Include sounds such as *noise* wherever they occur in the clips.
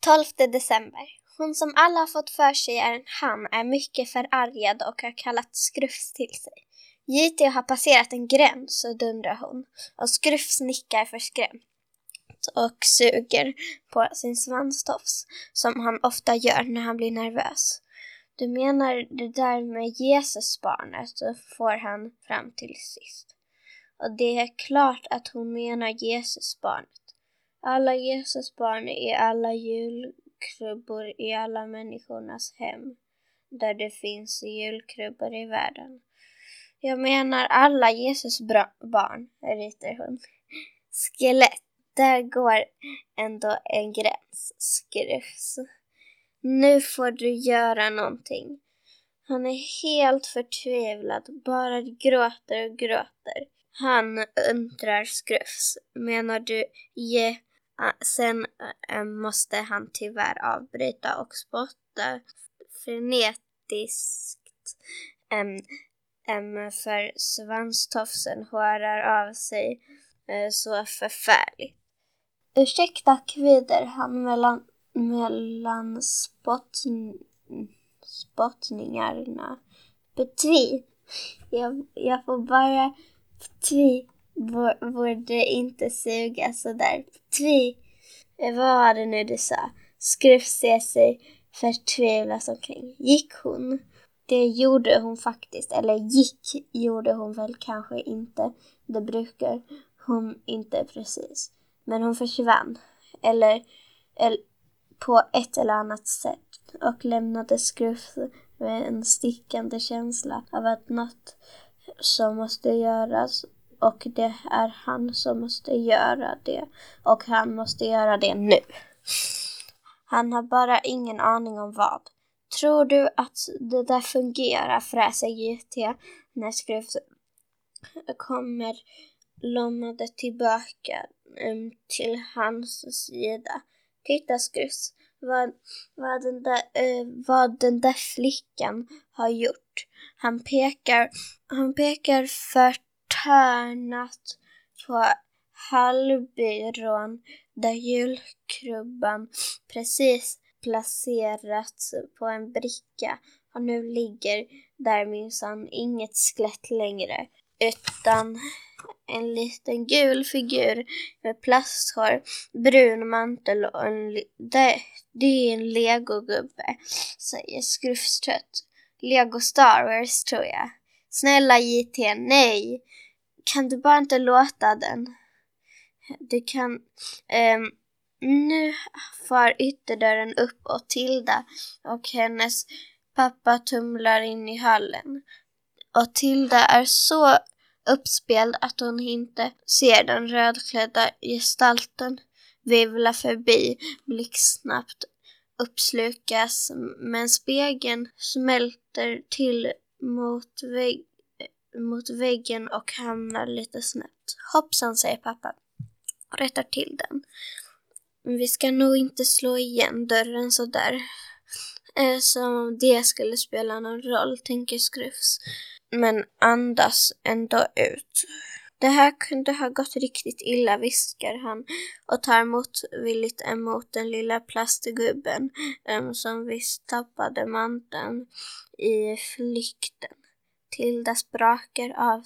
12 december. Hon som alla har fått för sig är en han är mycket förargad och har kallat Skrufs till sig. JT har passerat en gräns, dundrar hon och Skrufs nickar förskrämt och suger på sin svanstofs som han ofta gör när han blir nervös. Du menar det där med Jesusbarnet, får han fram till sist. Och det är klart att hon menar Jesusbarnet. Alla Jesus barn i alla julkrubbor i alla människornas hem, där det finns julkrubbor i världen. Jag menar alla Jesus barn, ritar hon. Skelett, där går ändå en gräns, skrufs. Nu får du göra någonting. Han är helt förtvivlad, bara gråter och gråter. Han undrar skrufs. Menar du ge... Eh, sen eh, eh, måste han tyvärr avbryta och spotta frenetiskt. För svanstofsen hårar av sig så förfärligt. Ursäkta, kvider han mellan mellan spottn spottningarna. Betvi. Jag, jag får bara betvi borde inte suga sådär. Tvi. Eh, vad var det nu du sa? Skruff ser sig förtvivlas omkring. Gick hon? Det gjorde hon faktiskt. Eller gick gjorde hon väl kanske inte. Det brukar hon inte precis. Men hon försvann. Eller, eller på ett eller annat sätt och lämnade Scruff med en stickande känsla av att något som måste göras och det är han som måste göra det och han måste göra det nu. Han har bara ingen aning om vad. Tror du att det där fungerar? fräser JT när Skruff kommer lommade tillbaka um, till hans sida. Titta Skrufs, vad, vad, den där, uh, vad den där flickan har gjort. Han pekar, han pekar förtörnat på hallbyrån där julkrubban precis placerats på en bricka och nu ligger där minsann inget skelett längre utan en liten gul figur med plasthår, brun mantel och en... Det, det är en legogubbe, säger Skrufstrött. Lego Star Wars, tror jag. Snälla JT, nej! Kan du bara inte låta den? Du kan... Um, nu far ytterdörren upp och Tilda och hennes pappa tumlar in i hallen. Och Tilda är så uppspelt att hon inte ser den rödklädda gestalten vivla förbi blixtsnabbt uppslukas men spegeln smälter till mot, väggen mot väggen och hamnar lite snett. Hoppsan, säger pappa och rättar till den. Vi ska nog inte slå igen dörren så där. Eh, som om det skulle spela någon roll, tänker Skrufs men andas ändå ut. Det här kunde ha gått riktigt illa, viskar han och tar motvilligt emot den lilla plastgubben um, som visst tappade manteln i flykten. Tilda sprakar av,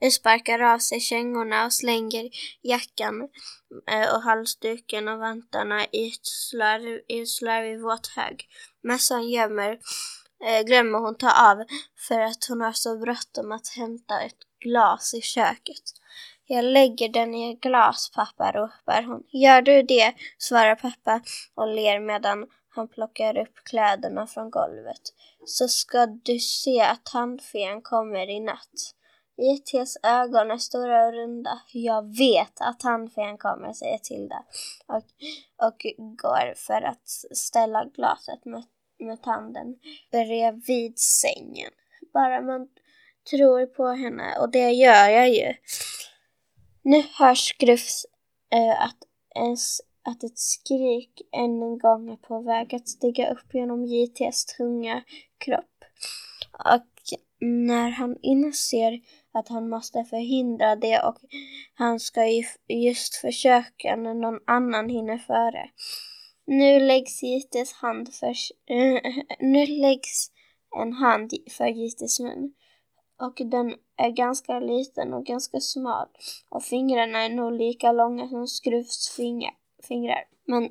eh, sparkar av sig kängorna och slänger jackan eh, och halsduken och vantarna i ett slarv, i slarvig våt hög. Mössan gömmer eh, glömmer hon ta av för att hon har så bråttom att hämta ett glas i köket. Jag lägger den i ett glas, pappa, ropar hon. Gör du det, svarar pappa och ler medan han plockar upp kläderna från golvet. Så ska du se att tandfen kommer i natt. ITs ögon är stora och runda. Jag vet att tandfen kommer, säger Tilda och, och går för att ställa glaset med med tanden bredvid sängen. Bara man tror på henne och det gör jag ju. Nu hörs Skrufs äh, eh, att, ens, att ett skrik än en gång är på väg att stiga upp genom JTs tunga kropp. Och när han inser att han måste förhindra det och han ska just försöka när någon annan hinner före Nu läggs JTs hand för... *laughs* nu läggs en hand för JTs mun. Och den är ganska liten och ganska smal. Och fingrarna är nog lika långa som fingrar. Men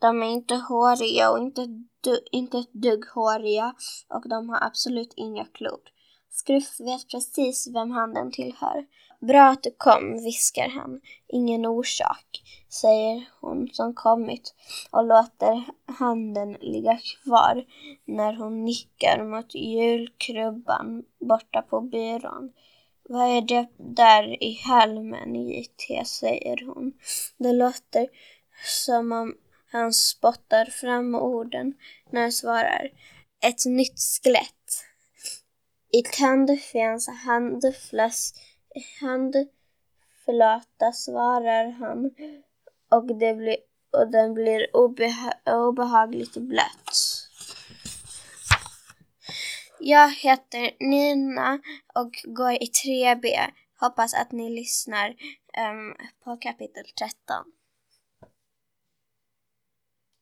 de är inte håriga och inte, du, inte ett dugg håriga. Och de har absolut inga klor. Skruff vet precis vem handen tillhör. Bra att du kom, viskar han. Ingen orsak, säger hon som kommit och låter handen ligga kvar när hon nickar mot julkrubban borta på byrån. Vad är det där i halmen, JT, säger hon. Det låter som om han spottar fram orden när han svarar. Ett nytt skelett. I tandfens handflas handflata svarar han och, det blir, och den blir obeha obehagligt blöt. Jag heter Nina och går i 3B. Hoppas att ni lyssnar um, på kapitel 13.